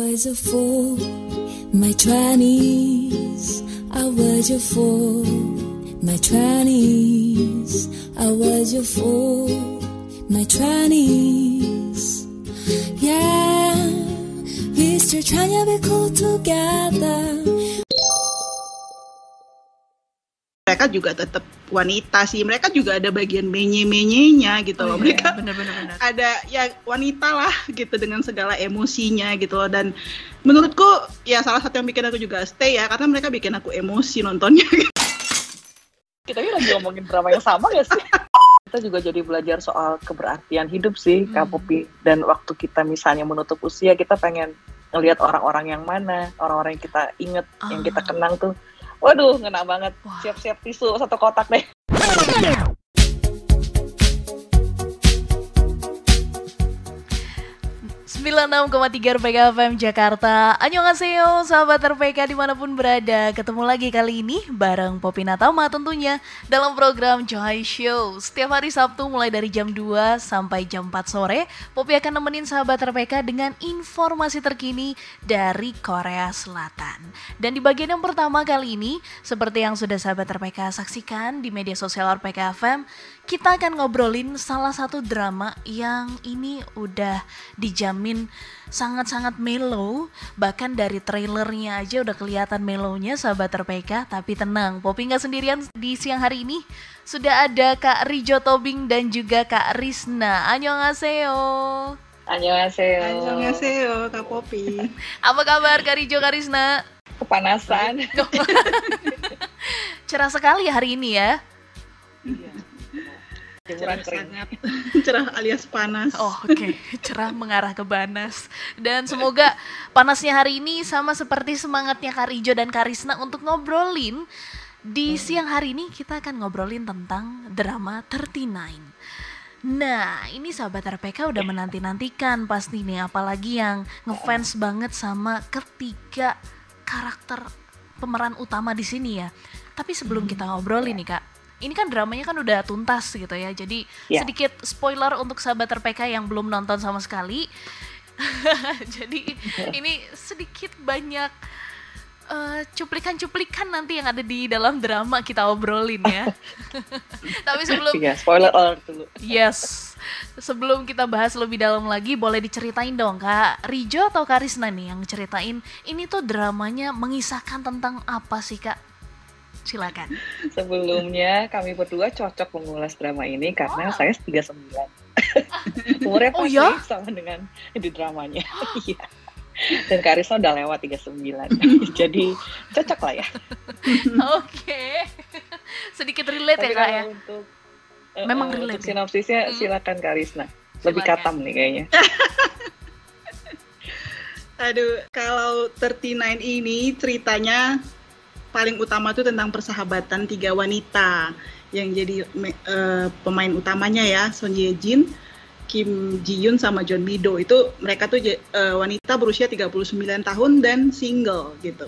was a fool, my twenties. I was a fool, my twenties. I was a fool, my twenties. Yeah, we still trying to be cool together. mereka juga tetap wanita sih mereka juga ada bagian menye-menyenya gitu loh Oh, iya, mereka bener-bener bener. ada ya wanita lah gitu dengan segala emosinya gitu loh dan menurutku ya salah satu yang bikin aku juga stay ya karena mereka bikin aku emosi nontonnya Kita ini lagi ngomongin drama yang sama gak sih? kita juga jadi belajar soal keberartian hidup sih, Kak Hmm. Popi. Dan waktu kita misalnya menutup usia, kita pengen ngelihat orang-orang yang mana, orang-orang yang kita inget, yang kita Ah. kenang tuh. Waduh, ngena banget. Siap-siap tisu satu kotak deh. 96,3 RPK FM Jakarta. Annyeonghaseyo sahabat RPK di mana pun berada. Ketemu lagi kali ini bareng Popi Natama tentunya Dalam program Joy Show. Setiap hari Sabtu mulai dari jam 2 sampai jam 4 sore Popi akan nemenin sahabat RPK dengan informasi terkini dari Korea Selatan. Dan di bagian yang pertama kali ini Seperti yang sudah sahabat RPK saksikan di media sosial RPK FM kita akan ngobrolin salah satu drama yang ini udah dijamin sangat-sangat mellow bahkan dari trailernya aja udah kelihatan mellownya sahabat RPK tapi tenang Poppy nggak sendirian di siang hari ini. Sudah ada Kak Rijo Tobing dan juga Kak Risna. Annyeonghaseyo. Annyeonghaseyo. Annyeonghaseyo Kak Popi apa kabar Kak Rijo Kak Risna? Kepanasan. cerah sekali hari ini ya. Jemuran cerah kering. sangat cerah alias panas Oh oke, cerah mengarah ke panas. Dan semoga panasnya hari ini sama seperti semangatnya Kak Rijo dan Karisna untuk ngobrolin. Di siang hari ini kita akan ngobrolin tentang drama 39. Nah, ini sahabat RPK udah menanti-nantikan pasti nih, apalagi yang ngefans banget sama ketiga karakter pemeran utama di sini ya. Tapi sebelum kita ngobrolin nih Kak, ini kan dramanya kan udah tuntas gitu ya. Jadi Ya. sedikit spoiler untuk sahabat RPK yang belum nonton sama sekali. Jadi ini sedikit banyak eh, cuplikan-cuplikan nanti yang ada di dalam drama kita obrolin ya. Tapi sebelum Iya, spoiler alert dulu. Yes. Sebelum kita bahas lebih dalam lagi, boleh diceritain dong Kak Rijo atau Kak Risna nih yang ceritain ini tuh dramanya mengisahkan tentang apa sih Kak? Silakan. Sebelumnya kami berdua cocok mengulas drama ini karena saya 39. Umurnya Oh, ya? sama dengan di dramanya. Iya. Dan Karisma udah lewat 39. Jadi cocok lah ya. Oke. Sedikit relate ya Tapi Kak kalau ya. untuk eh, Memang eh, relate Untuk ya? sinopsisnya Hmm. silakan Karisna. Lebih Silakan. katam nih kayaknya. Aduh, kalau 39 ini ceritanya paling utama tuh tentang persahabatan tiga wanita yang jadi eh, pemain utamanya ya Son Ye Jin, Kim Ji Yoon sama John Mido itu mereka tuh eh, wanita berusia 39 tahun dan single gitu.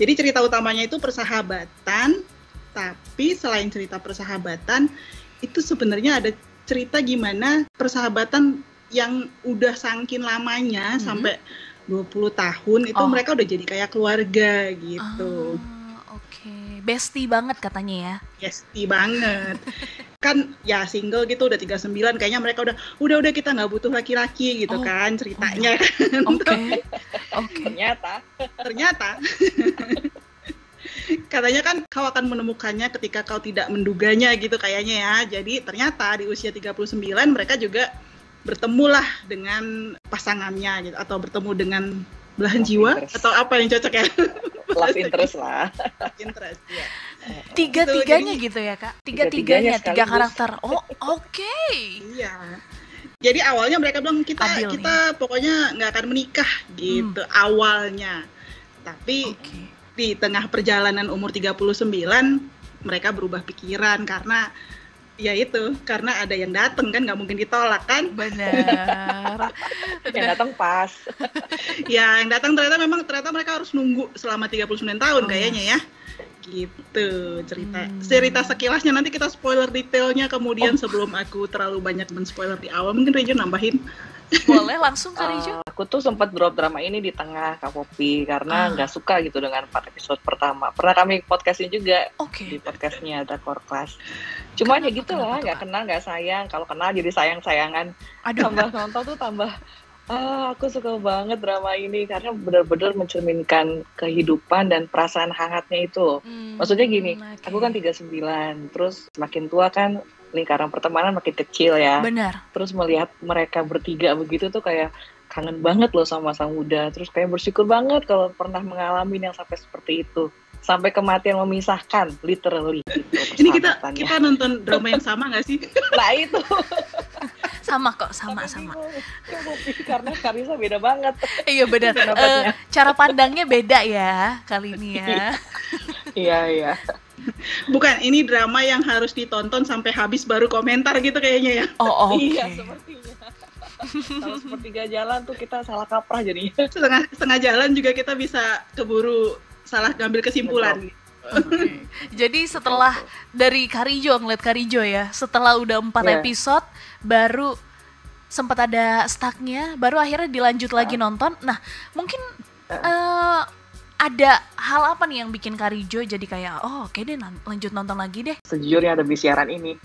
Jadi cerita utamanya itu persahabatan, tapi selain cerita persahabatan itu sebenarnya ada cerita gimana persahabatan yang udah sangkin lamanya Mhm. sampai 20 tahun itu Oh. mereka udah jadi kayak keluarga gitu. Oke, bestie banget katanya ya. Yesti banget. kan ya single gitu udah 39 kayaknya mereka udah udah udah kita nggak butuh laki-laki gitu Oh. kan ceritanya. Oke. Oke. Ternyata Ternyata katanya kan kau akan menemukannya ketika kau tidak menduganya gitu kayaknya ya. Jadi ternyata di usia 39 mereka juga bertemulah dengan pasangannya gitu atau bertemu dengan belahan Love jiwa interest. atau apa yang cocok ya love interest lah. interest ya. Tiga-tiganya Gitu, gitu ya kak? Tiga-tiganya Tiga-tiganya, tiga karakter. Oh oke. Iya. Jadi awalnya mereka bilang kita Adil kita pokoknya nggak akan menikah gitu awalnya. Tapi Oke. di tengah perjalanan umur 39 mereka berubah pikiran karena ya itu karena ada yang datang kan nggak mungkin ditolak kan Benar. Yang datang pas. ya yang datang ternyata memang ternyata mereka harus nunggu selama 39 tahun Oh, kayaknya ya gitu cerita Hmm. cerita sekilasnya nanti kita spoiler detailnya kemudian sebelum aku terlalu banyak men-spoiler di awal mungkin Rejo nambahin Boleh langsung Kak Rijo? Aku tuh sempat drop drama ini di tengah Kak Popi karena Ah. nggak suka gitu dengan empat episode pertama. Pernah kami podcastnya juga Oke. di podcastnya Drakor Class. Cuman ya gitu lah, nggak kenal nggak sayang. Kalau kenal jadi sayang sayangan. Aduh. Tambah nonton tuh tambah. Ah, aku suka banget drama ini karena benar-benar mencerminkan kehidupan dan perasaan hangatnya itu. Hmm, Maksudnya gini, oke. aku kan 39, terus semakin tua kan lingkaran pertemanan makin kecil ya. Benar. Terus melihat mereka bertiga begitu tuh kayak kangen banget loh sama masa muda. Terus kayak bersyukur banget kalau pernah mengalami yang sampai seperti itu. Sampai kematian memisahkan, literally. Gitu, Ini kita kita nonton drama yang sama nggak sih? Nah itu. Sama kok, sama Tapi sama. bingung. Karena Karisa beda banget. Iya benar. Pendapatnya. Eh, cara pandangnya beda ya kali ini ya. Iya, iya. Bukan, ini drama yang harus ditonton sampai habis baru komentar gitu kayaknya ya. Oh oke. Iya, sepertinya. Kalau sepertiga jalan tuh kita salah kaprah jadinya. Setengah setengah jalan juga kita bisa keburu salah ngambil kesimpulan. Oke. Jadi setelah dari Karijo ngeliat Karijo ya, setelah udah empat Iya. episode baru sempat ada stucknya, baru akhirnya dilanjut lagi nonton. Nah mungkin eh, ada hal apa nih yang bikin Karijo jadi kayak oh oke deh nan- lanjut nonton lagi deh. Sejujurnya ada siaran ini.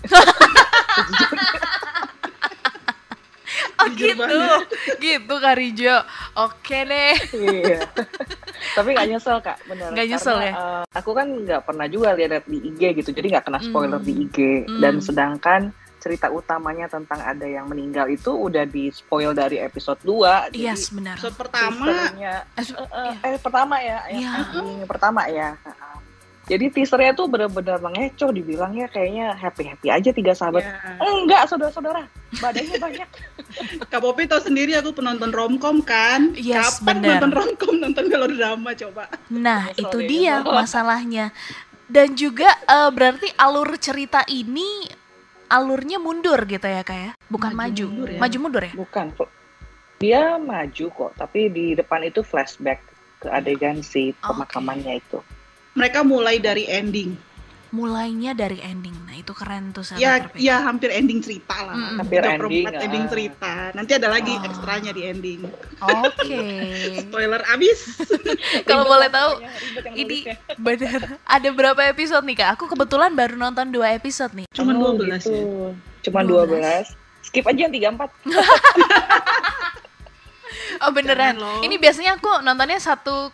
Oh gitu, banget. gitu Karijo. Oke deh. iya. Tapi nggak nyesel kak, bener. Nggak nyesel Karena, ya? eh, aku kan nggak pernah juga lihat di IG gitu, jadi nggak kena spoiler Hmm. di IG. Hmm. Dan sedangkan cerita utamanya tentang ada yang meninggal itu udah di spoil dari episode 2 jadi Yes benar. Episode pertama Eh, su- eh, pertama ya, yang Iya. ending pertama ya. Heeh. Jadi teasernya tuh benar-benar mengecoh, dibilangnya kayaknya happy-happy aja tiga sahabat. ya. Enggak, saudara-saudara, badannya banyak. Kak Popi tahu sendiri aku penonton romcom kan. Yes, Kapan bener. nonton romcom nonton melodrama coba? Nah, Nyesel itu dia masalahnya. Dan juga eh, berarti alur cerita ini alurnya mundur gitu ya kayak, bukan Maju maju, mundur ya. maju mundur ya. Bukan, dia maju kok, tapi di depan itu flashback ke adegan si pemakamannya itu. Mereka mulai dari ending. Mulainya dari ending. Nah, itu keren tuh sahabat Ya, RPK. ya hampir ending cerita lah. Mm-mm. Hampir ending, perempat ending ah. cerita. Nanti ada lagi Oh. ekstranya di ending. Oke. Spoiler abis. Kalau boleh tahu, Ini bener. Ada berapa episode nih kak? Aku kebetulan baru nonton dua episode nih. Cuma Oh, 12 gitu. ya. Cuma 12. 12. Skip aja yang 34. Oh beneran. Loh. Ini biasanya aku nontonnya 1,5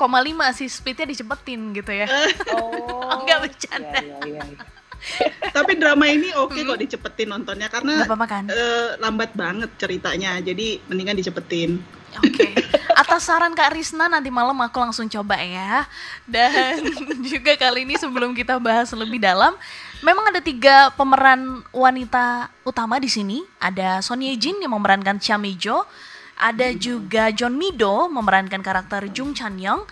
sih speednya dicepetin gitu ya. Oh. Enggak bercanda. Iya, iya, iya. Tapi drama ini oke kok dicepetin nontonnya karena Gak apa-apa kan? eh, lambat banget ceritanya. Jadi mendingan dicepetin. Oke. Atas saran Kak Risna nanti malam aku langsung coba ya. Dan juga kali ini sebelum kita bahas lebih dalam, memang ada tiga pemeran wanita utama di sini. Ada Son Ye Jin yang memerankan Cha Mi-jo, ada juga John Mido memerankan karakter Jung Chan Young,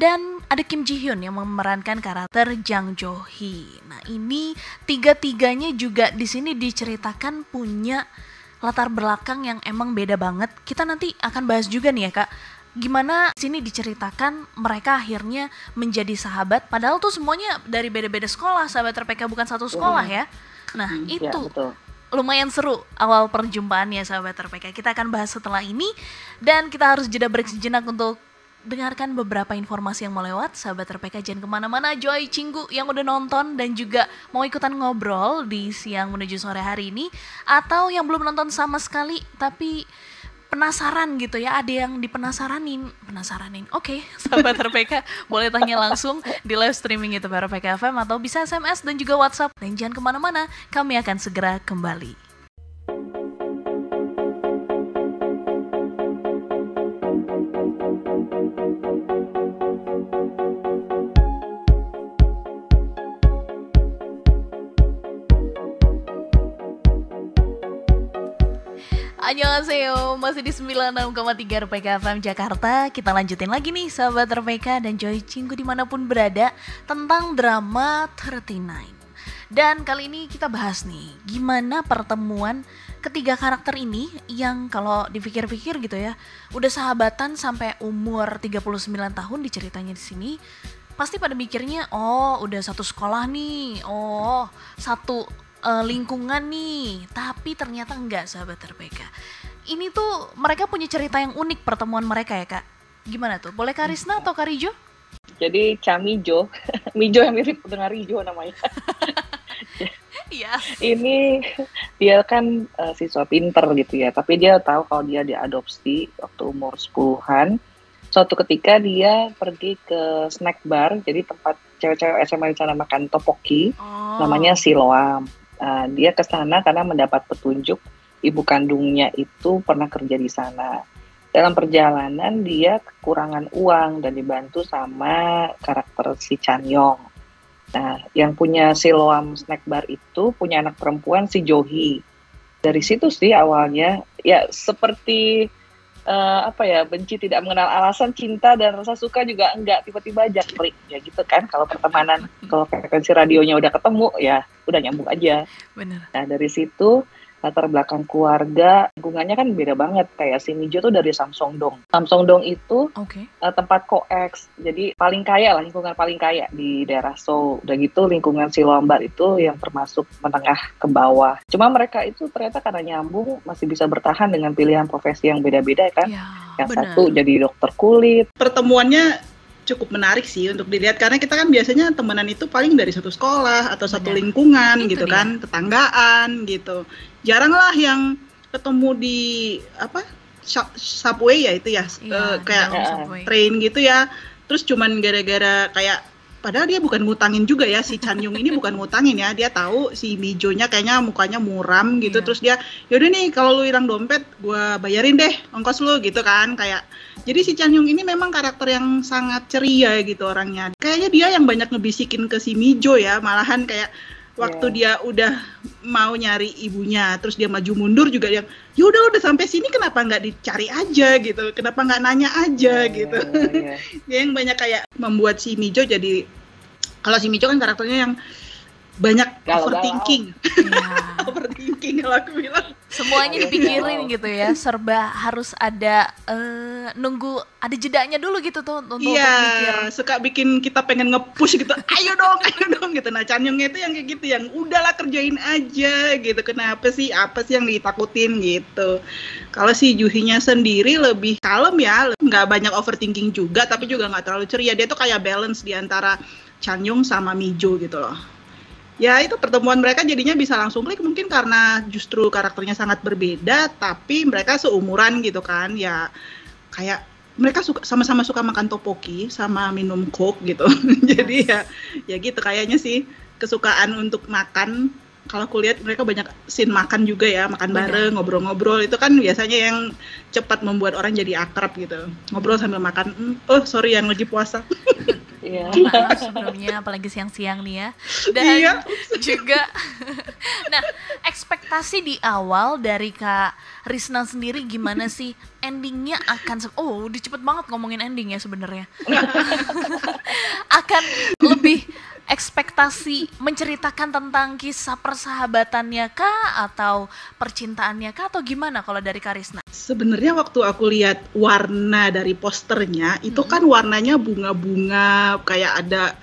dan ada Kim Ji Hyun yang memerankan karakter Jang Jo Hee. Nah ini tiga-tiganya juga di sini diceritakan punya latar belakang yang emang beda banget. Kita nanti akan bahas juga nih ya kak, gimana sini diceritakan mereka akhirnya menjadi sahabat. Padahal tuh semuanya dari beda-beda sekolah, sahabat RPK bukan satu sekolah ya. Nah Ya, itu betul. Lumayan seru awal perjumpaannya sahabat RPK. Kita akan bahas setelah ini dan kita harus jeda break sejenak untuk dengarkan beberapa informasi yang mau lewat. Sahabat RPK jangan ke mana-mana. Joy Cinggu yang udah nonton dan juga mau ikutan ngobrol di siang menuju sore hari ini atau yang belum nonton sama sekali tapi penasaran gitu ya ada yang dipenasaranin penasaranin. Oke sahabat RPK boleh tanya langsung di live streaming itu RPK FM atau bisa SMS dan juga WhatsApp. Dan jangan ke mana-mana kami akan segera kembali Annyeonghaseyo, masih di 96,3 RPK FM Jakarta. Kita lanjutin lagi nih sahabat RPK dan Joy Cinggu di mana pun berada Tentang drama 39 Dan kali ini kita bahas nih Gimana pertemuan ketiga karakter ini Yang kalau dipikir-pikir gitu ya Udah sahabatan sampai umur 39 tahun diceritanya di sini Pasti pada mikirnya Oh udah satu sekolah nih. Oh satu eh, lingkungan nih, tapi ternyata enggak sahabat RPK. ini tuh mereka punya cerita yang unik pertemuan mereka ya kak. Gimana tuh? Boleh Karisna atau Karijo? Jadi Camijo, Mijo yang mirip dengan Rijo namanya. Iya. Ini dia kan uh, siswa pinter gitu ya, tapi dia tahu kalau dia diadopsi waktu umur 10-an. Suatu ketika dia pergi ke snack bar, jadi tempat cewek-cewek SMA di sana makan topoki, Oh. namanya Siloam. Uh, dia ke sana karena mendapat petunjuk ibu kandungnya itu pernah kerja di sana. Dalam perjalanan dia kekurangan uang dan dibantu sama karakter si Chanyong. Nah, yang punya Siloam Snack Bar itu punya anak perempuan si Johi. Dari situ sih awalnya ya seperti eh, apa ya benci tidak mengenal alasan cinta dan rasa suka juga enggak tiba-tiba aja klik ya gitu kan kalau pertemanan kalau frekuensi radionya udah ketemu ya udah nyambung aja. Bener. Nah dari situ latar belakang keluarga lingkungannya kan beda banget kayak si Mijo tuh dari Samsongdong. Samsongdong itu Oke. eh, tempat koeks jadi paling kaya lah lingkungan paling kaya di daerah Seoul udah gitu lingkungan Siloambar itu yang termasuk menengah ke bawah cuma mereka itu ternyata karena nyambung masih bisa bertahan dengan pilihan profesi yang beda-beda kan Ya, yang bener. satu jadi dokter kulit pertemuannya cukup menarik sih untuk dilihat karena kita kan biasanya temenan itu paling dari satu sekolah atau satu Benar. lingkungan Itu gitu dia. kan tetanggaan gitu jarang lah yang ketemu di apa sub- subway ya itu ya Iya, eh, kayak Ya. subway. train gitu ya terus cuman gara-gara kayak padahal dia bukan ngutangin juga ya si Chanyung ini bukan ngutangin ya dia tahu si Mijonya kayaknya mukanya muram gitu Iya. terus dia yaudah nih kalau lu hilang dompet gua bayarin deh ongkos lu gitu kan kayak jadi si Chanyung ini memang karakter yang sangat ceria gitu orangnya kayaknya dia yang banyak ngebisikin ke si Mijo ya malahan kayak waktu dia udah mau nyari ibunya terus dia maju mundur juga yang yaudah udah sampai sini kenapa nggak dicari aja? gitu. Kenapa nggak nanya aja? Gitu. Iya. dia yang banyak kayak membuat si Mijo jadi kalau si Mijo kan karakternya yang banyak Galau-galau. overthinking. Iya. overthinking kalau aku bilang. Semuanya Iya, dipikirin iya. gitu ya, serba harus ada eh, nunggu ada jedanya dulu gitu tuh untuk mikir. iya suka bikin kita pengen nge-push gitu. Ayo dong ayo dong gitu. Nah Chanyongnya itu yang kayak gitu yang udahlah kerjain aja gitu. Kenapa sih? Apa sih yang ditakutin gitu? Kalau si Juhinya sendiri lebih kalem ya nggak banyak overthinking juga tapi juga nggak terlalu ceria. Dia tuh kayak balance di antara Chanyong sama Mijo gitu loh ya itu pertemuan mereka jadinya bisa langsung klik mungkin karena justru karakternya sangat berbeda tapi mereka seumuran gitu kan. Ya kayak mereka suka sama-sama suka makan topoki sama minum coke gitu. Jadi ya ya gitu kayaknya sih kesukaan untuk makan. Kalau aku lihat mereka banyak scene makan juga ya makan bareng ngobrol-ngobrol. Itu kan biasanya yang cepat membuat orang jadi akrab gitu. Ngobrol sambil makan "Hmm, oh sorry yang lagi puasa Iya. Maaf sebelumnya apalagi siang-siang nih ya. Dan Iya. juga nah, ekspektasi di awal dari Kak Risna sendiri gimana sih endingnya akan oh udah cepet banget ngomongin ending ya sebenarnya akan lebih ekspektasi menceritakan tentang kisah persahabatannya kah atau percintaannya kah atau gimana kalau dari Karisna? Sebenarnya waktu aku lihat warna dari posternya itu kan warnanya bunga-bunga kayak ada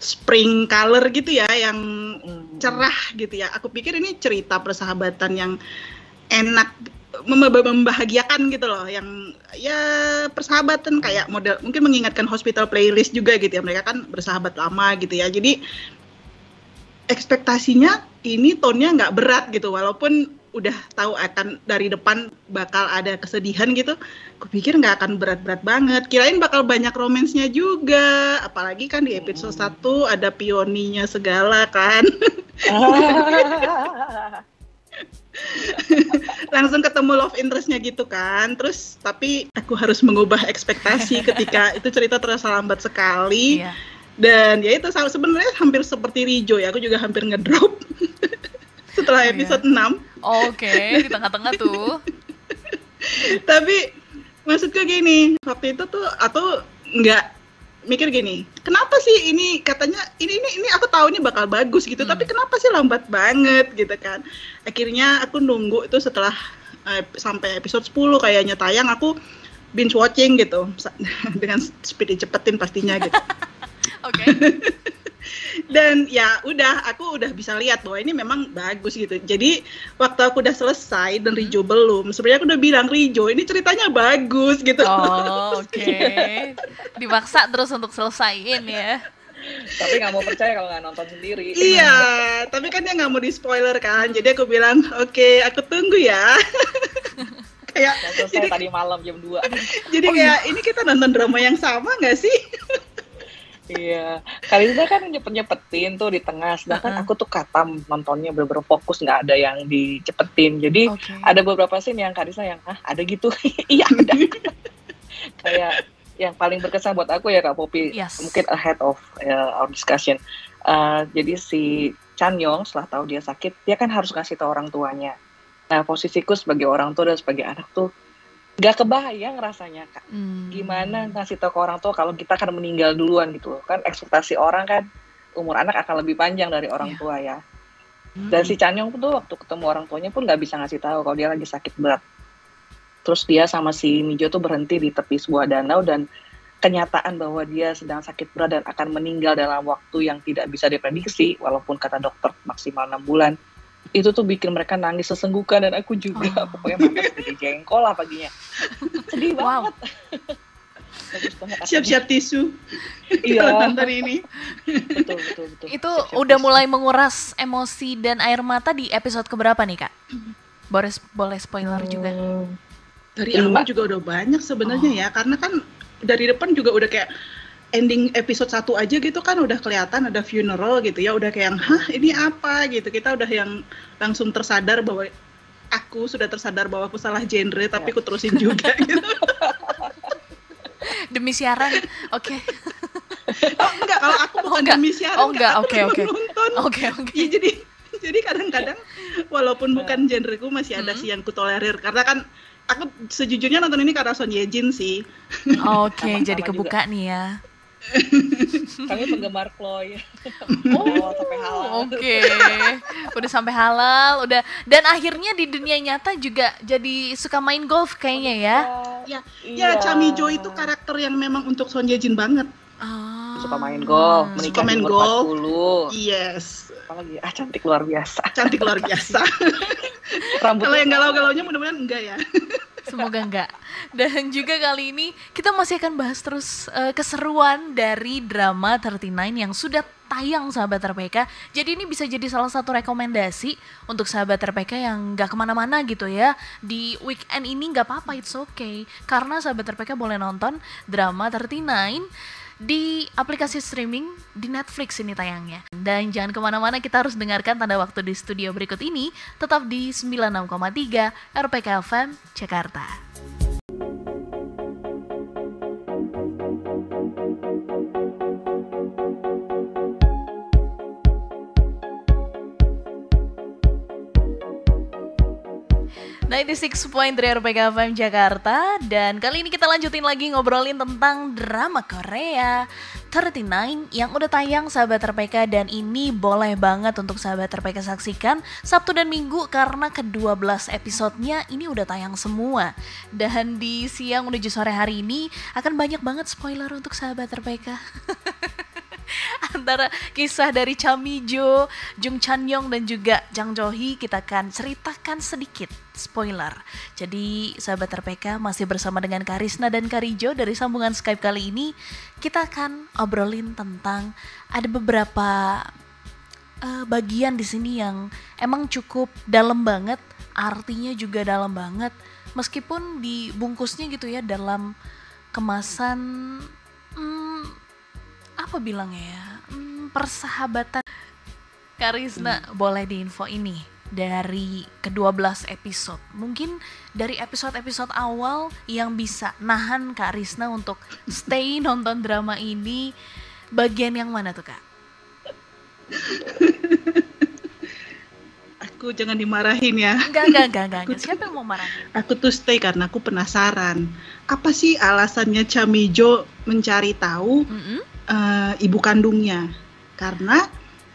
spring color gitu ya yang Hmm. cerah gitu ya. Aku pikir ini cerita persahabatan yang enak membahagiakan gitu loh yang ya persahabatan kayak model mungkin mengingatkan hospital playlist juga gitu ya mereka kan bersahabat lama gitu ya jadi ekspektasinya ini tonnya nggak berat gitu walaupun udah tahu akan dari depan bakal ada kesedihan gitu kupikir nggak akan berat-berat banget. Kirain bakal banyak romansnya juga apalagi kan di episode 1 ada pioninya segala kan langsung ketemu love interestnya gitu kan terus tapi aku harus mengubah ekspektasi ketika itu cerita terasa lambat sekali Iya. dan ya itu sebenarnya hampir seperti Rijo ya aku juga hampir ngedrop setelah Oh, iya. episode 6 Oke, di tengah-tengah tuh. tapi maksudku gini waktu itu tuh atau nggak mikir gini kenapa sih ini katanya ini ini ini aku tahu ini bakal bagus gitu Hmm. tapi kenapa sih lambat banget gitu kan akhirnya aku nunggu itu setelah eh, sampai episode 10 kayaknya tayang aku binge watching gitu dengan speed dicepetin pastinya gitu Oke. Dan ya udah aku udah bisa lihat bahwa ini memang bagus gitu. Jadi waktu aku udah selesai dan Rijo belum sebenarnya aku udah bilang Rijo ini ceritanya bagus gitu. Oh, oke. Dipaksa terus untuk selesaiin ya. Tapi nggak mau percaya kalau nggak nonton sendiri. iya tapi kan dia nggak mau di spoiler kan. Jadi aku bilang oke aku tunggu ya. Kayak jadi tadi malam jam 2 jadi Oh, kayak ini kita nonton drama yang sama nggak sih Iya, Kalista kan nyepet-nyepetin tuh di tengah, sedangkan Uh-uh. aku tuh katam nontonnya bener-bener fokus, nggak ada yang dicepetin. Jadi Oke. ada beberapa scene yang Kalista yang, ah ada gitu, iya ada. Kayak yang paling berkesan buat aku ya Kak Popi, Yes. mungkin ahead of uh, our discussion. Uh, jadi si Chan Yong setelah tahu dia sakit, dia kan harus ngasih tahu orang tuanya. Nah posisiku sebagai orang tua dan sebagai anak tuh nggak kebayang rasanya Kak. Hmm. gimana ngasih tahu ke orang tua kalau kita akan meninggal duluan gitu loh kan ekspektasi orang kan umur anak akan lebih panjang dari orang Iya. tua ya. Dan si Chanyong tuh waktu ketemu orang tuanya pun nggak bisa ngasih tahu kalau dia lagi sakit berat. Terus dia sama si Mijo tuh berhenti di tepi sebuah danau dan kenyataan bahwa dia sedang sakit berat dan akan meninggal dalam waktu yang tidak bisa diprediksi walaupun kata dokter maksimal enam bulan itu tuh bikin mereka nangis sesenggukan dan aku juga Oh. pokoknya mata seperti jengkol lah paginya sedih Wow. banget siap-siap tisu Iya. nonton ini betul betul betul Itu Siap-siap udah tisu. mulai menguras emosi dan air mata di episode keberapa nih kak? Boleh boleh spoiler juga. Hmm, dari Lima. awal juga udah banyak sebenarnya Oh. ya karena kan dari depan juga udah kayak ending episode 1 aja gitu kan udah kelihatan ada funeral gitu ya udah kayak yang hah ini apa gitu kita udah yang langsung tersadar bahwa aku sudah tersadar bahwa aku salah genre tapi Ya. aku terusin juga gitu Demi siaran, oke, oh, enggak kalau aku Oh, bukan enggak. demi siaran Oh, enggak. Oke, oke. nonton oke, oke. Iya jadi jadi kadang-kadang walaupun bukan genreku masih ada Hmm. sih yang kutolerir karena kan aku sejujurnya nonton ini karena Son Ye Jin sih Oke, Sama-sama jadi juga. kebuka nih ya. kami penggemar Chloe Oh, Oh, sampai halal. Oke, udah sampai halal, udah dan akhirnya di dunia nyata juga jadi suka main golf kayaknya ya. Ya, Iya. Ya, Chamijo itu karakter yang memang untuk Son Ye Jin banget. Ah. suka main golf menikah Suka main golf. 40 Yes, apalagi ah cantik luar biasa cantik luar biasa. rambutnya Kalau yang galau-galaunya mudah-mudahan enggak ya. Semoga enggak. Dan juga kali ini kita masih akan bahas terus eh, keseruan dari drama 39 yang sudah tayang sahabat RPK. Jadi ini bisa jadi salah satu rekomendasi untuk sahabat RPK yang nggak ke mana-mana gitu ya. Di weekend ini nggak apa-apa, it's okay. Karena sahabat RPK boleh nonton drama 39 di aplikasi streaming di Netflix ini tayangnya. Dan jangan ke mana-mana, kita harus dengarkan tanda waktu di studio berikut ini, tetap di 96,3 RPK FM Jakarta. Point RPK FM Jakarta. Dan kali ini kita lanjutin lagi ngobrolin tentang drama Korea 39 yang udah tayang sahabat RPK dan ini boleh banget untuk sahabat RPK saksikan Sabtu dan Minggu karena ke-12 episodenya ini udah tayang semua. Dan di siang menuju sore hari ini akan banyak banget spoiler untuk sahabat RPK antara kisah dari Chamijo, Jung Chan Yong dan juga Jang Johi kita akan ceritakan sedikit spoiler. Jadi sahabat RPK masih bersama dengan Karisna dan Karijo dari sambungan Skype kali ini kita akan obrolin tentang ada beberapa eh, bagian di sini yang emang cukup dalam banget, artinya juga dalam banget meskipun dibungkusnya gitu ya dalam kemasan hmm, apa bilangnya ya hmm, persahabatan Karisna boleh diinfo ini dari ke-12 episode mungkin dari episode-episode awal yang bisa nahan Kak Risna untuk stay nonton drama ini bagian yang mana tuh Kak? Aku jangan dimarahin ya. Enggak, enggak, enggak, enggak, enggak. Siapa yang mau marahin? Aku tuh stay karena aku penasaran. Apa sih alasannya Chamijo mencari tahu Mm-mm. Eh, ibu kandungnya? Karena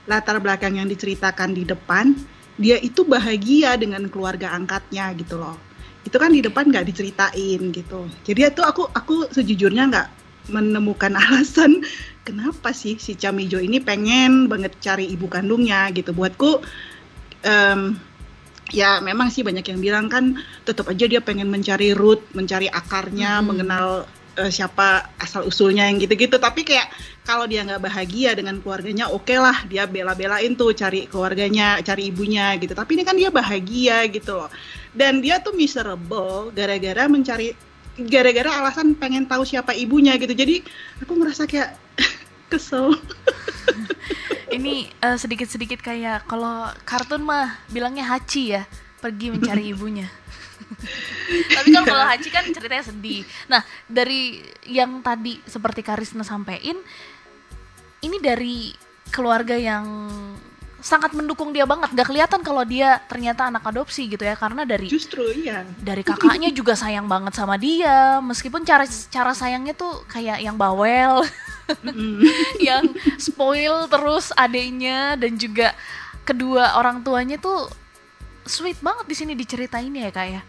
latar belakang yang diceritakan di depan, dia itu bahagia dengan keluarga angkatnya gitu loh. Itu kan di depan nggak diceritain gitu. Jadi itu aku aku sejujurnya nggak menemukan alasan kenapa sih si Camijo ini pengen banget cari ibu kandungnya gitu. Buatku um, ya memang sih banyak yang bilang kan tetap aja dia pengen mencari root, mencari akarnya, hmm. mengenal uh, siapa asal usulnya yang gitu-gitu. Tapi kayak kalau dia nggak bahagia dengan keluarganya, oke okay lah dia bela-belain tuh cari keluarganya, cari ibunya gitu. Tapi ini kan dia bahagia gitu loh. Dan dia tuh miserable gara-gara mencari gara-gara alasan pengen tahu siapa ibunya gitu. Jadi aku merasa kayak kesel. Ini uh, sedikit-sedikit kayak kalau kartun mah bilangnya Hachi ya, pergi mencari ibunya. Tapi kan kalau Hachi kan ceritanya sedih. Nah, dari yang tadi seperti Karisna sampein, ini dari keluarga yang sangat mendukung dia banget. Gak kelihatan kalau dia ternyata anak adopsi gitu ya karena dari justru iya. dari kakaknya juga sayang banget sama dia. Meskipun cara cara sayangnya tuh kayak yang bawel yang spoil terus adiknya dan juga kedua orang tuanya tuh sweet banget di sini diceritain ya kak ya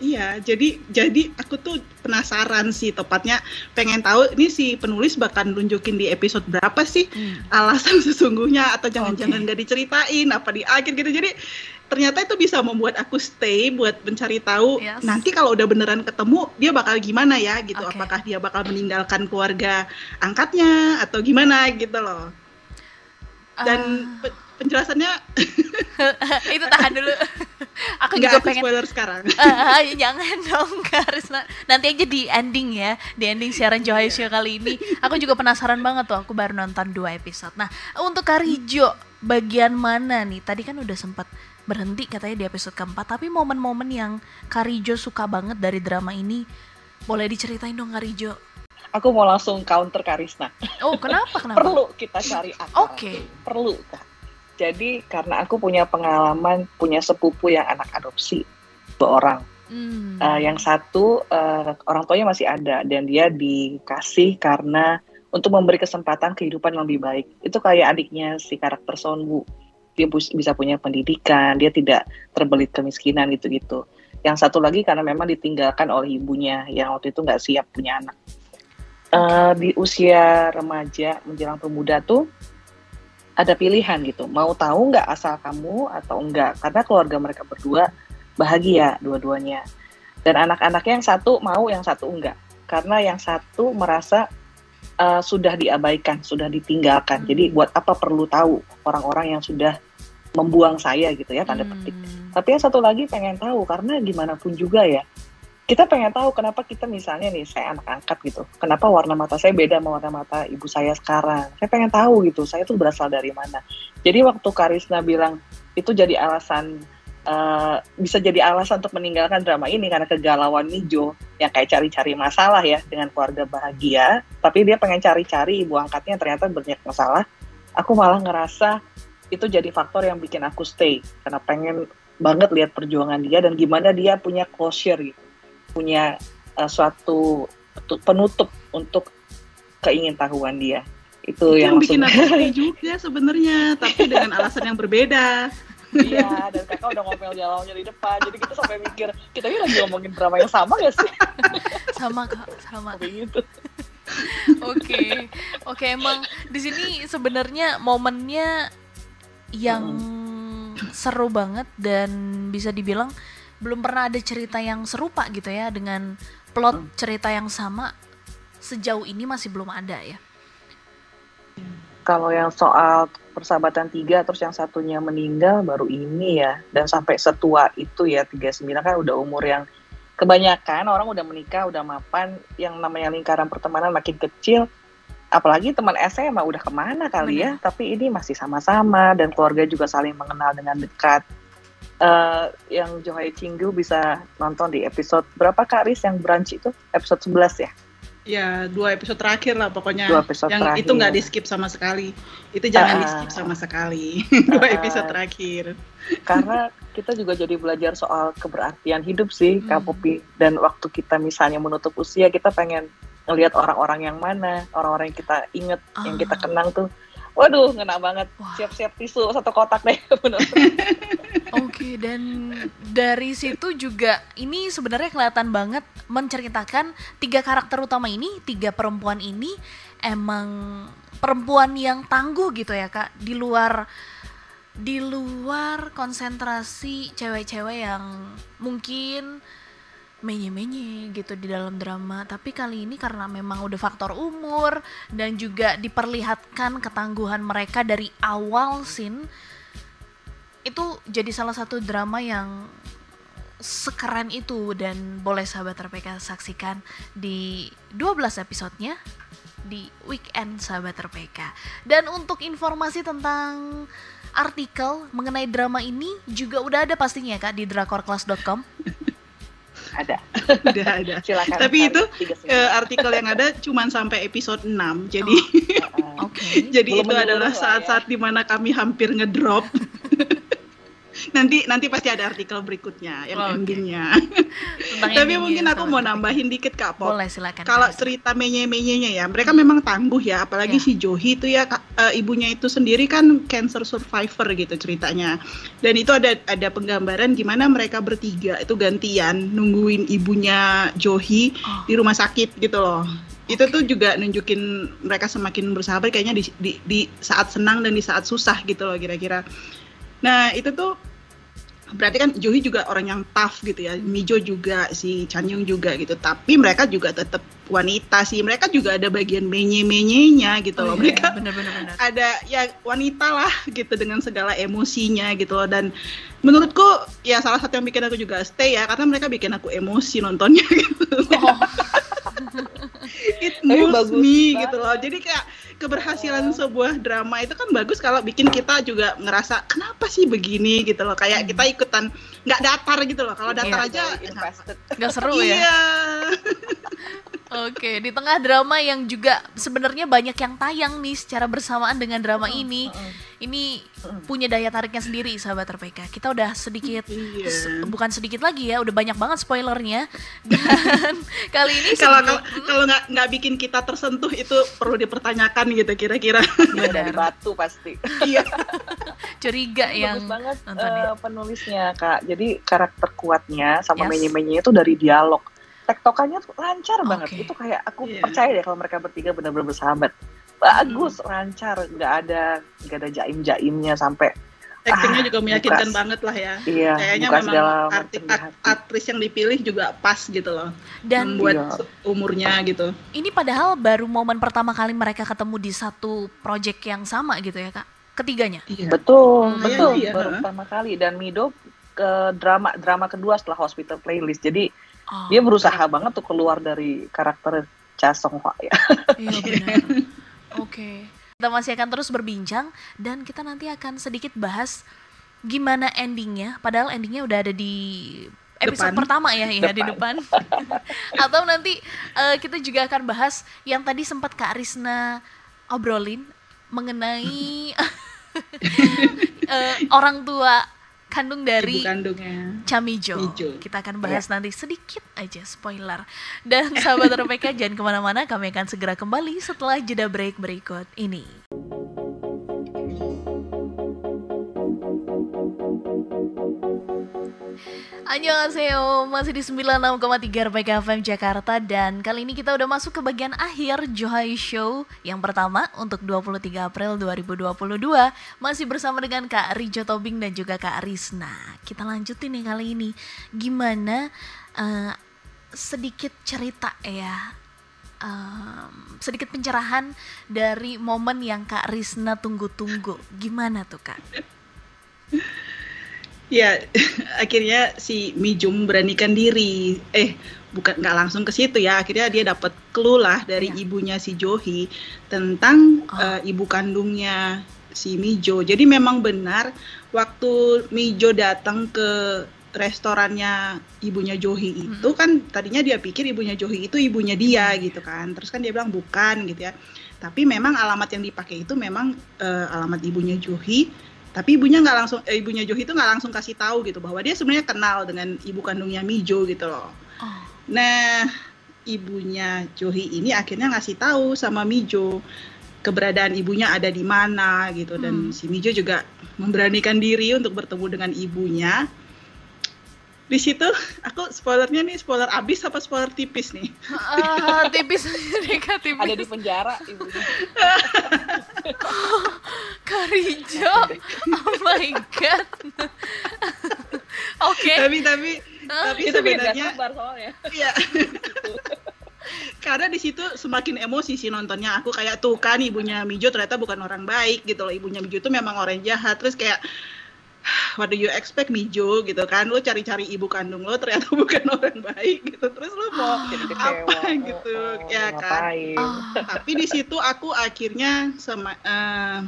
Iya, jadi jadi aku tuh penasaran sih tepatnya pengen tahu ini si penulis bahkan nunjukin di episode berapa sih hmm. alasan sesungguhnya atau jangan-jangan okay. gak diceritain apa di akhir gitu. Jadi ternyata itu bisa membuat aku stay buat mencari tahu yes. nanti kalau udah beneran ketemu dia bakal gimana ya gitu. Okay. Apakah dia bakal meninggalkan keluarga angkatnya atau gimana gitu loh. Dan uh penjelasannya itu tahan dulu aku Nggak juga pengen spoiler sekarang uh, jangan dong Karisna nanti aja di ending ya di ending siaran Johai Show kali ini aku juga penasaran banget tuh aku baru nonton dua episode nah untuk Karijo bagian mana nih tadi kan udah sempat berhenti katanya di episode keempat tapi momen-momen yang Karijo suka banget dari drama ini boleh diceritain dong Karijo aku mau langsung counter Karisna. Oh, kenapa? Kenapa? Perlu kita cari akar. Oke. Okay. Perlu. Jadi karena aku punya pengalaman punya sepupu yang anak adopsi dua orang. Hmm. Uh, yang satu uh, orang tuanya masih ada dan dia dikasih karena untuk memberi kesempatan kehidupan yang lebih baik. Itu kayak adiknya si karakter Sonwu. Dia bisa punya pendidikan, dia tidak terbelit kemiskinan gitu-gitu. Yang satu lagi karena memang ditinggalkan oleh ibunya yang waktu itu nggak siap punya anak. Uh, di usia remaja menjelang pemuda tuh ada pilihan gitu. Mau tahu nggak asal kamu atau enggak karena keluarga mereka berdua bahagia dua-duanya. Dan anak-anaknya yang satu mau yang satu enggak karena yang satu merasa uh, sudah diabaikan sudah ditinggalkan. Hmm. jadi buat apa perlu tahu orang-orang yang sudah membuang saya gitu ya tanda petik. Hmm. tapi yang satu lagi pengen tahu karena gimana pun juga ya kita pengen tahu kenapa kita misalnya nih saya anak angkat gitu. Kenapa warna mata saya beda sama warna mata ibu saya sekarang? Saya pengen tahu gitu saya tuh berasal dari mana. Jadi waktu Karisna bilang itu jadi alasan uh, bisa jadi alasan untuk meninggalkan drama ini karena kegalauan Nijo yang kayak cari-cari masalah ya dengan keluarga bahagia tapi dia pengen cari-cari ibu angkatnya ternyata banyak masalah. Aku malah ngerasa itu jadi faktor yang bikin aku stay karena pengen banget lihat perjuangan dia dan gimana dia punya closure gitu punya uh, suatu penutup untuk keingintahuan dia. Itu, itu yang, yang bikin aku juga sebenarnya tapi dengan alasan yang berbeda. Iya dan kakak udah ngomel jalannya di depan jadi kita sampai mikir kita ini lagi ngomongin drama yang sama gak sih? Sama kak. Sama. Gitu. Oke. Okay. oke okay, emang di sini sebenarnya momennya yang hmm. seru banget dan bisa dibilang belum pernah ada cerita yang serupa gitu ya dengan plot hmm. cerita yang sama. Sejauh ini masih belum ada ya. Kalau yang soal persahabatan tiga terus yang satunya meninggal baru ini ya. Dan sampai setua itu ya 39 kan udah umur yang kebanyakan orang udah menikah udah mapan yang namanya lingkaran pertemanan makin kecil. Apalagi teman SMA udah ke mana kali ya? Tapi ini masih sama-sama dan keluarga juga saling mengenal dengan dekat uh, yang Johai Cinggu bisa nonton di episode berapa Karis yang brunch itu? Episode 11 ya? Ya dua episode terakhir lah pokoknya. Dua episode yang terakhir. itu nggak di skip sama sekali. Itu jangan uh, di skip sama sekali. Dua uh, episode terakhir. Karena kita juga jadi belajar soal keberartian hidup sih hmm. Kak Popi. Dan waktu kita misalnya menutup usia kita pengen ngelihat orang-orang yang mana orang-orang yang kita inget uh. yang kita kenang tuh Waduh, ngena banget. Siap-siap tisu satu kotak deh. Bener. Oke, dan dari situ juga ini sebenarnya kelihatan banget menceritakan tiga karakter utama ini, tiga perempuan ini emang perempuan yang tangguh gitu ya kak, di luar di luar konsentrasi cewek-cewek yang mungkin menye-menye gitu di dalam drama tapi kali ini karena memang udah faktor umur dan juga diperlihatkan ketangguhan mereka dari awal scene itu jadi salah satu drama yang sekeren itu dan boleh sahabat RPK saksikan di 12 episodenya di weekend sahabat RPK. Dan untuk informasi tentang artikel mengenai drama ini juga udah ada pastinya Kak di drakorclass.com. Ada. Udah ada. Silakan. Tapi cari itu. Eh, artikel yang ada cuman sampai episode 6. Jadi Heeh. Oke. jadi Belum itu adalah lah ya. saat-saat di mana kami hampir ngedrop. nanti nanti pasti ada artikel berikutnya yang Oke. endingnya. Tentang Tapi endingnya, mungkin aku sahabat mau nambahin dikit Kak Pop. Boleh silakan. Kalau cerita menye-menyenya ya, mereka memang tangguh ya, apalagi Iya. si Johi itu ya eh, ibunya itu sendiri kan cancer survivor gitu ceritanya. Dan itu ada ada penggambaran gimana mereka bertiga itu gantian nungguin ibunya Johi Oh. di rumah sakit gitu loh. Itu tuh juga nunjukin mereka semakin bersahabat kayaknya di, di, di saat senang dan di saat susah gitu loh kira-kira. Nah, itu tuh berarti kan Johi juga orang yang tough gitu ya, Mijo juga, si Chanyung juga gitu. Tapi mereka juga tetap wanita sih. Mereka juga ada bagian menye-menyenya gitu loh. Oh, iya, Mereka bener-bener bener. ada ya wanita lah gitu dengan segala emosinya gitu loh dan menurutku ya salah satu yang bikin aku juga stay ya karena mereka bikin aku emosi nontonnya gitu. Oh, It moves bagus me banget. gitu loh. Jadi kayak keberhasilan sebuah drama itu kan bagus kalau bikin kita juga ngerasa kenapa sih begini gitu loh. Kayak kita ikutan nggak datar gitu loh. Kalau datar Iya, aja invested. nggak seru ya. Iya. Oke, di tengah drama yang juga sebenarnya banyak yang tayang nih secara bersamaan dengan drama ini. Ini punya daya tariknya sendiri, sahabat RPK. Kita udah sedikit se- bukan sedikit lagi ya, udah banyak banget spoilernya. Dan kali ini Kalau kalau nggak nggak bikin kita tersentuh itu perlu dipertanyakan gitu kira-kira. Dari batu pasti. Iya. curiga yang Bagus banget nonton eh, ya. penulisnya kak. Jadi karakter kuatnya sama Yes. menye-menye itu dari dialog. Tektokannya tuh lancar banget. Oke. Itu kayak aku Iya. percaya deh kalau mereka bertiga benar-benar bersahabat. Bagus, lancar, nggak ada nggak ada jaim-jaimnya sampai Actingnya Ah, juga meyakinkan bukas. banget lah ya. iya Kayaknya memang segala arti- hati. aktris yang dipilih juga pas gitu loh. Dan membuat Iya. umurnya gitu. ini padahal baru momen pertama kali mereka ketemu di satu project yang sama gitu ya, Kak. Ketiganya. Iya. Betul, Hmm, betul. iya, iya, Baru pertama kali dan Mido ke drama drama kedua setelah Hospital Playlist. Jadi Oh, dia berusaha banget tuh keluar dari karakter Cha Song Hwa ya. Iya benar. Oke. Kita masih akan terus berbincang dan kita nanti akan sedikit bahas gimana endingnya. Padahal endingnya udah ada di episode Depan. pertama ya, ya di depan. Atau nanti eh, kita juga akan bahas yang tadi sempat Kak Risna obrolin mengenai eh, orang tua kandung dari Ibu kandungnya. Chamijo. Mijo. Kita akan bahas nanti sedikit aja spoiler. Dan sahabat RPK jangan ke mana-mana, kami akan segera kembali setelah jeda break berikut ini. Annyeonghaseyo, masih di 96,3 RPK FM Jakarta dan kali ini kita udah masuk ke bagian akhir Johai Show yang pertama untuk 23 April 2022 masih bersama dengan Kak Rijo Tobing dan juga Kak Risna. Kita lanjutin nih kali ini gimana eh, sedikit cerita ya em, sedikit pencerahan dari momen yang Kak Risna tunggu-tunggu. Gimana tuh Kak? Ya, akhirnya si Mijum beranikan diri. Eh, bukan nggak langsung ke situ ya. Akhirnya dia dapat clue lah dari Iya. ibunya si Johi tentang Oh. eh, ibu kandungnya si Mijo. Jadi memang benar waktu Mijo datang ke restorannya ibunya Johi itu kan tadinya dia pikir ibunya Johi itu ibunya dia gitu kan. Terus kan dia bilang bukan gitu ya. Tapi memang alamat yang dipakai itu memang eh, alamat ibunya Johi tapi ibunya nggak langsung eh, ibunya Johi itu nggak langsung kasih tahu gitu bahwa dia sebenarnya kenal dengan ibu kandungnya Mijo gitu loh. Oh, Nah, ibunya Johi ini akhirnya ngasih tahu sama Mijo keberadaan ibunya ada di mana gitu dan Hmm. si Mijo juga memberanikan diri untuk bertemu dengan ibunya di situ aku spoilernya nih spoiler abis apa spoiler tipis nih Ah, tipis Rika tipis. ada di penjara ibunya Karijo. Oh my god. Oke. tapi tapi Ah, tapi itu sebenarnya Iya. Karena di situ semakin emosi sih nontonnya. Aku kayak tuh kan ibunya Mijo ternyata bukan orang baik gitu loh. Ibunya Mijo itu memang orang jahat. Terus kayak what do you expect Mijo gitu kan? Lo cari-cari ibu kandung lo ternyata bukan orang baik gitu. Terus lo mau apa gitu Oh, oh, ya kan? Ah, Tapi di situ aku akhirnya sama eh,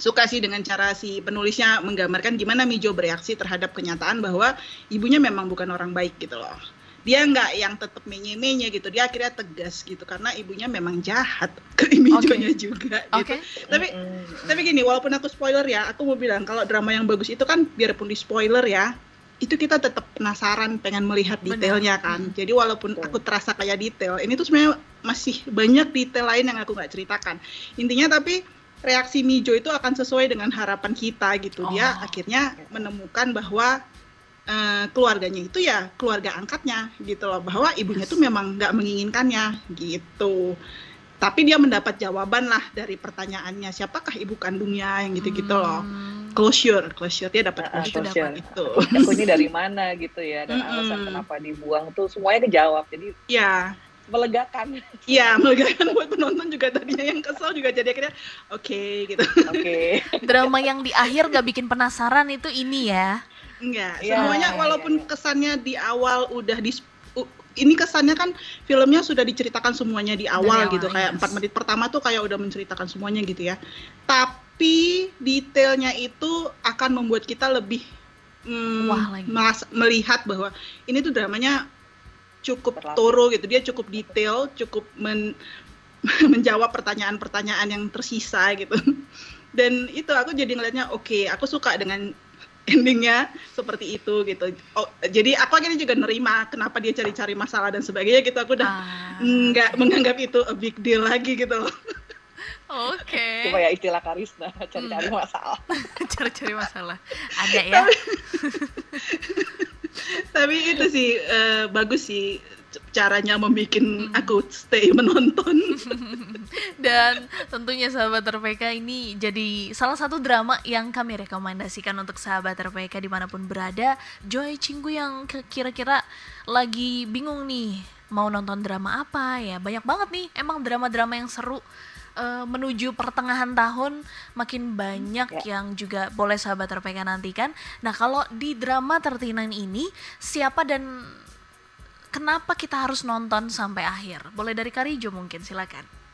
suka sih dengan cara si penulisnya menggambarkan gimana Mijo bereaksi terhadap kenyataan bahwa ibunya memang bukan orang baik gitu loh. Dia nggak yang tetap menye-menye gitu, dia akhirnya tegas gitu karena ibunya memang jahat ke Mijonya juga gitu. Oke. Tapi Mm-mm. tapi gini, walaupun aku spoiler ya, aku mau bilang kalau drama yang bagus itu kan biarpun di spoiler ya, itu kita tetap penasaran pengen melihat Benar. detailnya kan. Hmm. Jadi walaupun aku terasa kayak detail, ini tuh sebenarnya masih banyak detail lain yang aku nggak ceritakan. Intinya tapi reaksi Mijo itu akan sesuai dengan harapan kita gitu. Dia Oh. akhirnya menemukan bahwa eh, keluarganya itu ya keluarga angkatnya gitu loh, bahwa ibunya tuh memang nggak menginginkannya gitu. Tapi dia mendapat jawaban lah dari pertanyaannya siapakah ibu kandungnya yang gitu-gitu loh. Hmm. Closure, closure dia dapat Ah, ah, closure. Itu dapat. Itu. aku ini dari mana gitu ya dan Mm-mm. alasan kenapa dibuang tuh semuanya kejawab jadi Ya, melegakan iya melegakan buat penonton juga tadinya yang kesel juga jadi akhirnya oke gitu. oke Drama yang di akhir gak bikin penasaran itu ini ya. Enggak, Iya, semuanya iya, walaupun iya. kesannya di awal udah di ini kesannya kan filmnya sudah diceritakan semuanya di awal Dari gitu awal, kayak yes. empat menit pertama tuh kayak udah menceritakan semuanya gitu ya tapi detailnya itu akan membuat kita lebih mm, Wah, melihat bahwa ini tuh dramanya cukup Berlapis. thorough gitu dia cukup detail cukup men- menjawab pertanyaan-pertanyaan yang tersisa gitu dan itu aku jadi ngeliatnya oke aku suka dengan endingnya seperti itu gitu oh, jadi aku akhirnya juga nerima kenapa dia cari-cari masalah dan sebagainya gitu aku udah Ah, nggak menganggap itu a big deal lagi gitu loh Oke. cuma ya istilah Karisna cari-cari Hmm. masalah Cari-cari masalah. Ada ya. tapi itu sih eh, bagus sih caranya membuat Hmm. aku stay menonton Dan tentunya sahabat RPK ini jadi salah satu drama yang kami rekomendasikan untuk sahabat RPK di mana pun berada. Joy Cinggu yang kira-kira lagi bingung nih mau nonton drama apa ya. Banyak banget nih emang drama-drama yang seru. Eh, menuju pertengahan tahun makin banyak Ya. yang juga boleh sahabat RPK nantikan. Nah kalau di drama 39 ini siapa dan kenapa kita harus nonton sampai akhir? Boleh dari Karijo mungkin silakan.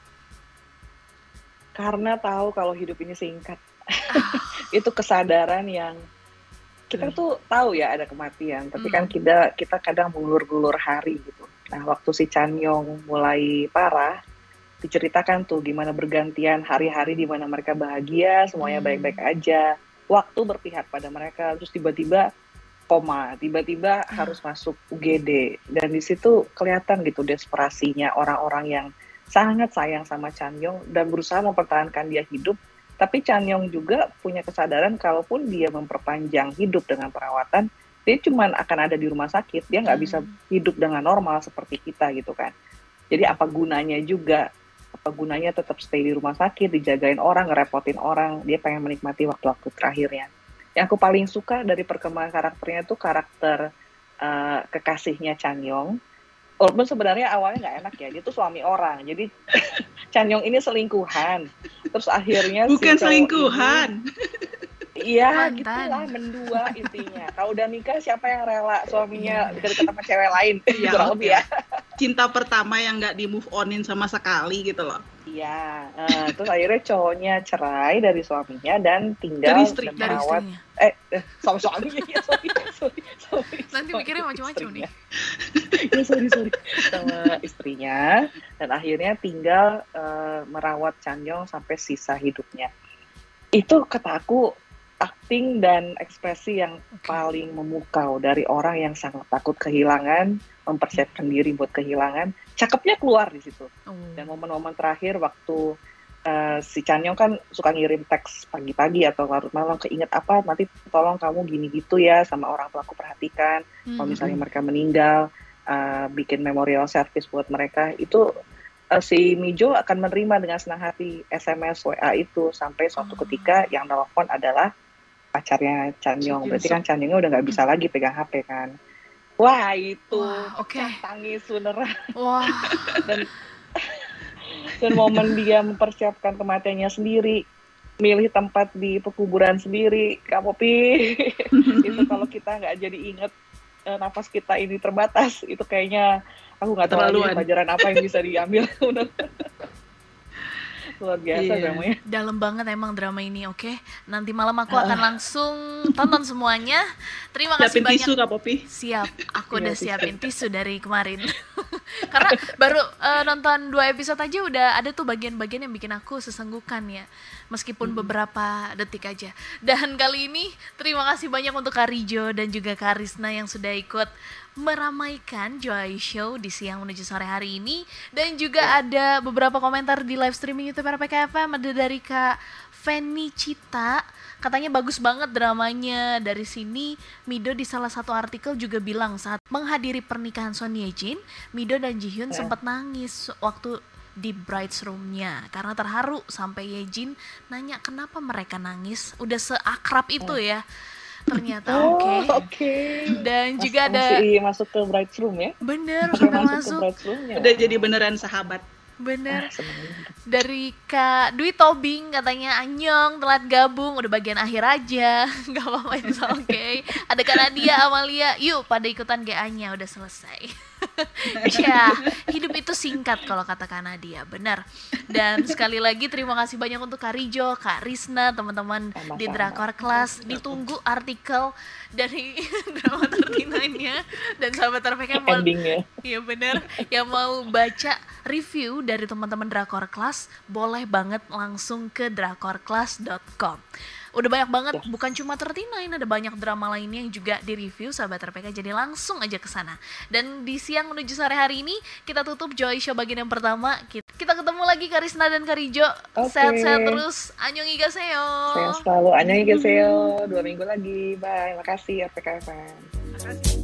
karena tahu kalau hidup ini singkat itu kesadaran yang kita tuh tahu ya ada kematian tapi kan Hmm. kita kita kadang mengulur-ulur hari gitu nah waktu si Chanyong mulai parah diceritakan tuh gimana bergantian hari-hari di mana mereka bahagia semuanya Hmm. baik-baik aja waktu berpihak pada mereka terus tiba-tiba koma. Tiba-tiba Hmm. harus masuk UGD dan di situ kelihatan gitu desperasinya orang-orang yang sangat sayang sama Chanyong dan berusaha mempertahankan dia hidup. Tapi Chanyong juga punya kesadaran kalaupun dia memperpanjang hidup dengan perawatan dia cuma akan ada di rumah sakit. Dia nggak bisa Hmm. hidup dengan normal seperti kita gitu kan. Jadi apa gunanya juga? Apa gunanya tetap stay di rumah sakit dijagain orang ngerepotin orang? Dia pengen menikmati waktu-waktu terakhirnya yang aku paling suka dari perkembangan karakternya tuh karakter eh, kekasihnya Chanyong walaupun sebenarnya awalnya nggak enak ya dia tuh suami orang. Jadi Chanyong ini selingkuhan. Terus akhirnya si bukan cowok selingkuhan. Iya gitulah mendua intinya. Kalau udah nikah siapa yang rela suaminya deket-deket sama cewek lain? Iya, kurang oke. lebih ya. Cinta pertama yang nggak di move onin sama sekali gitu loh Iya, eh, terus akhirnya cowoknya cerai dari suaminya dan tinggal Dari istri- dan dari merawat istrinya. eh, eh sama suaminya ya sorry sorry sorry Nanti sama mikirnya macam-macam nih. ya sorry sorry sama istrinya dan akhirnya tinggal eh, merawat Chanyong sampai sisa hidupnya itu kata aku acting dan ekspresi yang Oke. paling memukau dari orang yang sangat takut kehilangan mempersiapkan diri buat kehilangan cakepnya keluar di situ. Oh. dan momen-momen terakhir waktu uh, si Chanyong kan suka ngirim teks pagi-pagi atau larut malam keinget apa? Nanti tolong kamu gini gitu ya sama orang tua aku perhatikan. Hmm. kalau misalnya mereka meninggal uh, bikin memorial service buat mereka itu uh, si Mijo akan menerima dengan senang hati SMS WA itu. Sampai suatu oh. ketika yang telepon adalah pacarnya Chanyong berarti kan Chanyongnya udah nggak bisa lagi pegang HP kan Wah itu Wah, okay. tangis beneran. Wah. dan dan momen dia mempersiapkan kematiannya sendiri, milih tempat di pekuburan sendiri, Kak Popi. itu kalau kita nggak jadi inget uh, nafas kita ini terbatas, itu kayaknya aku nggak tahu pelajaran apa yang bisa diambil. luar biasa iya. dramanya. Dalam banget emang drama ini oke? Okay? nanti malam aku akan langsung tonton semuanya. Terima kasih banyak. tisu Kak Popi siap aku udah iya, siapin tisu dari kemarin. Karena baru uh, nonton dua episode aja udah ada tuh bagian-bagian yang bikin aku sesenggukan ya. Meskipun hmm. beberapa detik aja. Dan kali ini terima kasih banyak untuk Karijo dan juga Karisna yang sudah ikut meramaikan Joy Show di siang menuju sore hari ini. Dan juga ya. ada beberapa komentar di live streaming YouTube RPKFM ada dari Kak Feni Cita. Katanya bagus banget dramanya. Dari sini Mido di salah satu artikel juga bilang saat menghadiri pernikahan Son Ye Jin Mido dan Ji Hyun ya. sempat nangis waktu di bride's roomnya. Karena terharu sampai Yejin nanya kenapa mereka nangis. Udah seakrab itu ya ternyata oh, oke okay. okay. dan Mas, juga ada masih masuk ke bright room ya bener sudah masuk, masuk. udah jadi beneran sahabat Bener. Ah, Dari Kak Dwi Tobing katanya Anyong telat gabung udah bagian akhir aja. Gak apa-apa itu oke. Okay. Ada Kak Nadia Amalia, yuk pada ikutan GA-nya udah selesai. ya, hidup itu singkat kalau kata Nadia, benar. Dan sekali lagi terima kasih banyak untuk Kak Rijo, Kak Risna, teman-teman di Drakor Class. Ditunggu artikel dari drama tertinanya dan sahabat yang mau Iya benar, yang mau baca review dari teman-teman Drakor Class, boleh banget langsung ke drakorclass.com udah banyak banget ya. bukan cuma ini ada banyak drama lainnya yang juga di review sahabat RPK jadi langsung aja ke sana. Dan di siang menuju sore hari ini kita tutup Joy Show bagian yang pertama. Kita, kita ketemu lagi Karisna dan Karijo okay. sehat-sehat terus. Anyong Igaseo sehat selalu. Anyong Igaseo dua minggu lagi. Bye. Makasih RPK FM makasih